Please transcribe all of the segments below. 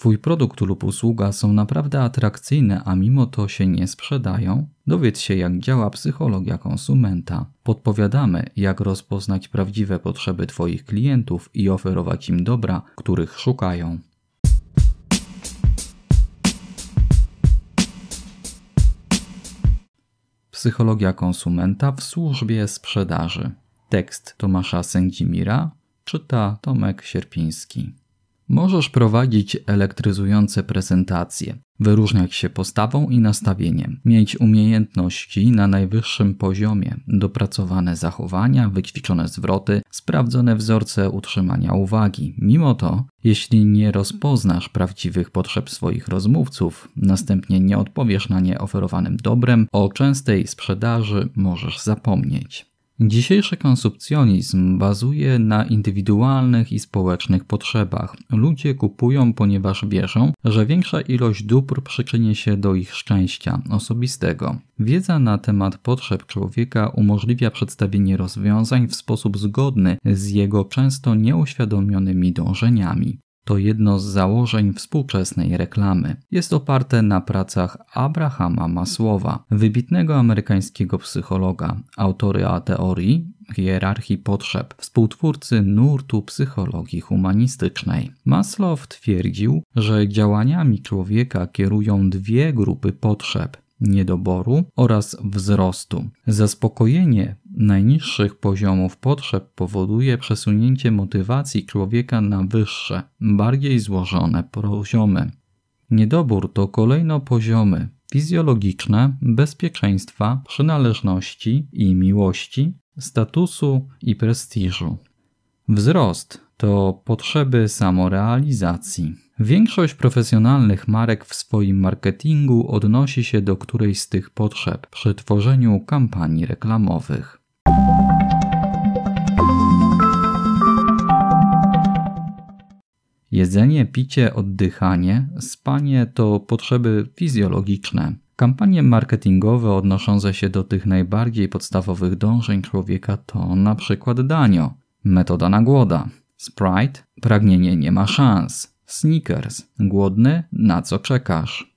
Twój produkt lub usługa są naprawdę atrakcyjne, a mimo to się nie sprzedają? Dowiedz się, jak działa psychologia konsumenta. Podpowiadamy, jak rozpoznać prawdziwe potrzeby Twoich klientów i oferować im dobra, których szukają. Psychologia konsumenta w służbie sprzedaży. Tekst Tomasza Sędzimira czyta Tomek Sierpiński. Możesz prowadzić elektryzujące prezentacje, wyróżniać się postawą i nastawieniem, mieć umiejętności na najwyższym poziomie, dopracowane zachowania, wyćwiczone zwroty, sprawdzone wzorce utrzymania uwagi. Mimo to, jeśli nie rozpoznasz prawdziwych potrzeb swoich rozmówców, następnie nie odpowiesz na nie oferowanym dobrem, o częstej sprzedaży możesz zapomnieć. Dzisiejszy konsumpcjonizm bazuje na indywidualnych i społecznych potrzebach. Ludzie kupują, ponieważ wierzą, że większa ilość dóbr przyczyni się do ich szczęścia osobistego. Wiedza na temat potrzeb człowieka umożliwia przedstawienie rozwiązań w sposób zgodny z jego często nieuświadomionymi dążeniami. To jedno z założeń współczesnej reklamy. Jest oparte na pracach Abrahama Maslowa, wybitnego amerykańskiego psychologa, autory teorii hierarchii potrzeb, współtwórcy nurtu psychologii humanistycznej. Maslow twierdził, że działaniami człowieka kierują dwie grupy potrzeb niedoboru oraz wzrostu. Zaspokojenie najniższych poziomów potrzeb powoduje przesunięcie motywacji człowieka na wyższe, bardziej złożone poziomy. Niedobór to kolejno poziomy fizjologiczne, bezpieczeństwa, przynależności i miłości, statusu i prestiżu. Wzrost to potrzeby samorealizacji. Większość profesjonalnych marek w swoim marketingu odnosi się do którejś z tych potrzeb przy tworzeniu kampanii reklamowych. Jedzenie, picie, oddychanie, spanie to potrzeby fizjologiczne. Kampanie marketingowe odnoszące się do tych najbardziej podstawowych dążeń człowieka to na przykład danio, metoda na głoda, Sprite, pragnienie nie ma szans, Snickers, głodny, na co czekasz?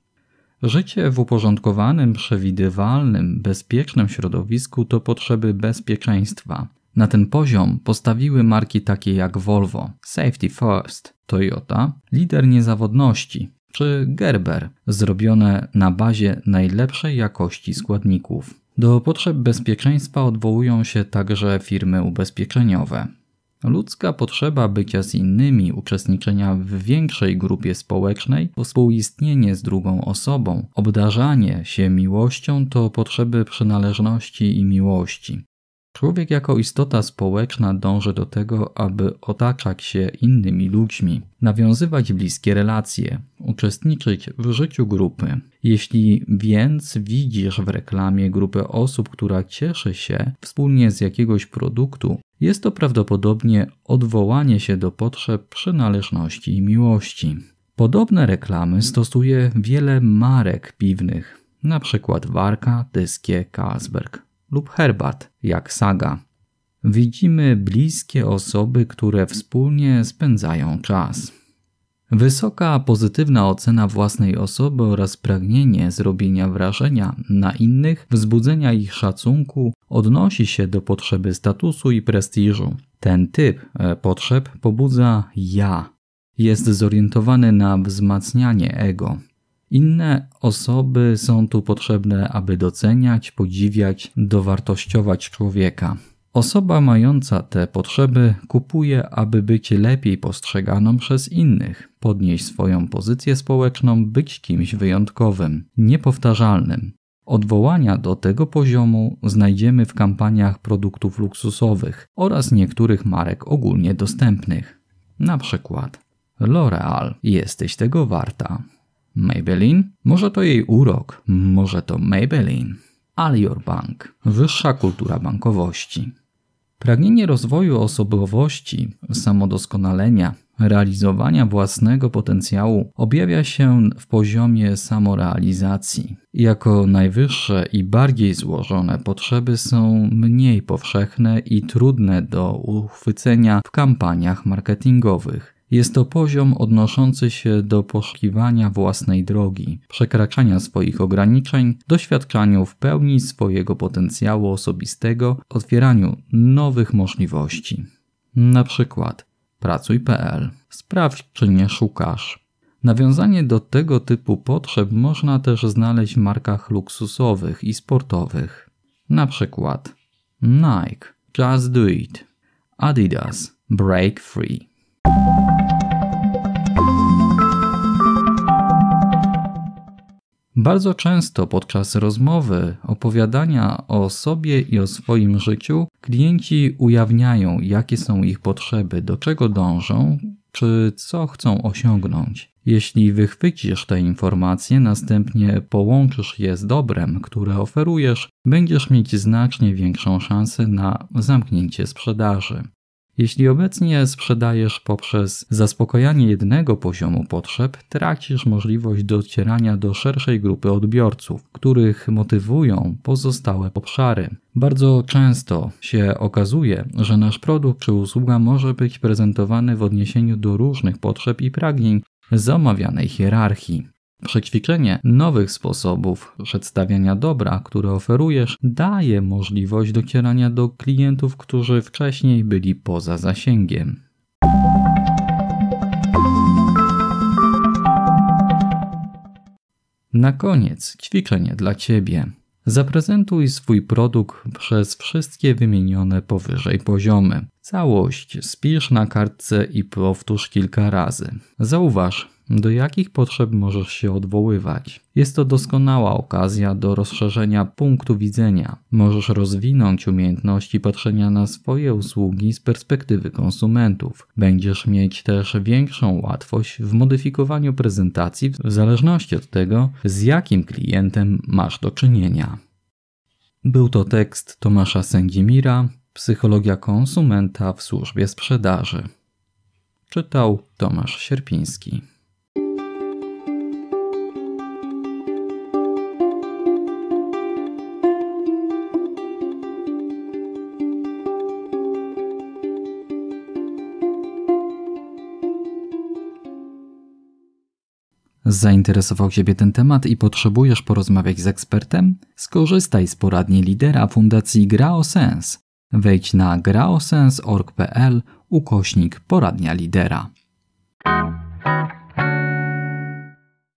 Życie w uporządkowanym, przewidywalnym, bezpiecznym środowisku to potrzeby bezpieczeństwa. Na ten poziom postawiły marki takie jak Volvo, Safety First, Toyota, lider niezawodności, czy Gerber, zrobione na bazie najlepszej jakości składników. Do potrzeb bezpieczeństwa odwołują się także firmy ubezpieczeniowe. Ludzka potrzeba bycia z innymi, uczestniczenia w większej grupie społecznej, współistnienie z drugą osobą, obdarzanie się miłością to potrzeby przynależności i miłości. Człowiek jako istota społeczna dąży do tego, aby otaczać się innymi ludźmi, nawiązywać bliskie relacje, uczestniczyć w życiu grupy. Jeśli więc widzisz w reklamie grupę osób, która cieszy się wspólnie z jakiegoś produktu, jest to prawdopodobnie odwołanie się do potrzeb przynależności i miłości. Podobne reklamy stosuje wiele marek piwnych, np. Warka, Dyskie, Carlsberg lub herbat, jak Saga. Widzimy bliskie osoby, które wspólnie spędzają czas. Wysoka pozytywna ocena własnej osoby oraz pragnienie zrobienia wrażenia na innych, wzbudzenia ich szacunku odnosi się do potrzeby statusu i prestiżu. Ten typ e, potrzeb pobudza ja. Jest zorientowany na wzmacnianie ego. Inne osoby są tu potrzebne, aby doceniać, podziwiać, dowartościować człowieka. Osoba mająca te potrzeby kupuje, aby być lepiej postrzeganą przez innych, podnieść swoją pozycję społeczną, być kimś wyjątkowym, niepowtarzalnym. Odwołania do tego poziomu znajdziemy w kampaniach produktów luksusowych oraz niektórych marek ogólnie dostępnych. Na przykład L'Oreal, jesteś tego warta. Maybelline? Może to jej urok, może to Maybelline. Alior Bank, wyższa kultura bankowości. Pragnienie rozwoju osobowości, samodoskonalenia, realizowania własnego potencjału objawia się w poziomie samorealizacji. Jako najwyższe i bardziej złożone potrzeby są mniej powszechne i trudne do uchwycenia w kampaniach marketingowych. Jest to poziom odnoszący się do poszukiwania własnej drogi, przekraczania swoich ograniczeń, doświadczaniu w pełni swojego potencjału osobistego, otwieraniu nowych możliwości. Na przykład pracuj.pl. Sprawdź, czy nie szukasz. Nawiązanie do tego typu potrzeb można też znaleźć w markach luksusowych i sportowych. Na przykład Nike, Just Do It, Adidas, Break Free. Bardzo często podczas rozmowy, opowiadania o sobie i o swoim życiu, klienci ujawniają, jakie są ich potrzeby, do czego dążą, czy co chcą osiągnąć. Jeśli wychwycisz te informacje, następnie połączysz je z dobrem, które oferujesz, będziesz mieć znacznie większą szansę na zamknięcie sprzedaży. Jeśli obecnie sprzedajesz poprzez zaspokojanie jednego poziomu potrzeb, tracisz możliwość docierania do szerszej grupy odbiorców, których motywują pozostałe obszary. Bardzo często się okazuje, że nasz produkt czy usługa może być prezentowany w odniesieniu do różnych potrzeb i pragnień z omawianej hierarchii. Przećwiczenie nowych sposobów przedstawiania dobra, które oferujesz, daje możliwość docierania do klientów, którzy wcześniej byli poza zasięgiem. Na koniec ćwiczenie dla Ciebie. Zaprezentuj swój produkt przez wszystkie wymienione powyżej poziomy. Całość spisz na kartce i powtórz kilka razy. Zauważ, do jakich potrzeb możesz się odwoływać. Jest to doskonała okazja do rozszerzenia punktu widzenia. Możesz rozwinąć umiejętności patrzenia na swoje usługi z perspektywy konsumentów. Będziesz mieć też większą łatwość w modyfikowaniu prezentacji w zależności od tego, z jakim klientem masz do czynienia. Był to tekst Tomasza Sędzimira, Psychologia konsumenta w służbie sprzedaży. Czytał Tomasz Sierpiński. Zainteresował Ciebie ten temat i potrzebujesz porozmawiać z ekspertem? Skorzystaj z poradni lidera Fundacji GraoSense. Wejdź na graosens.org.pl ukośnik poradnia lidera.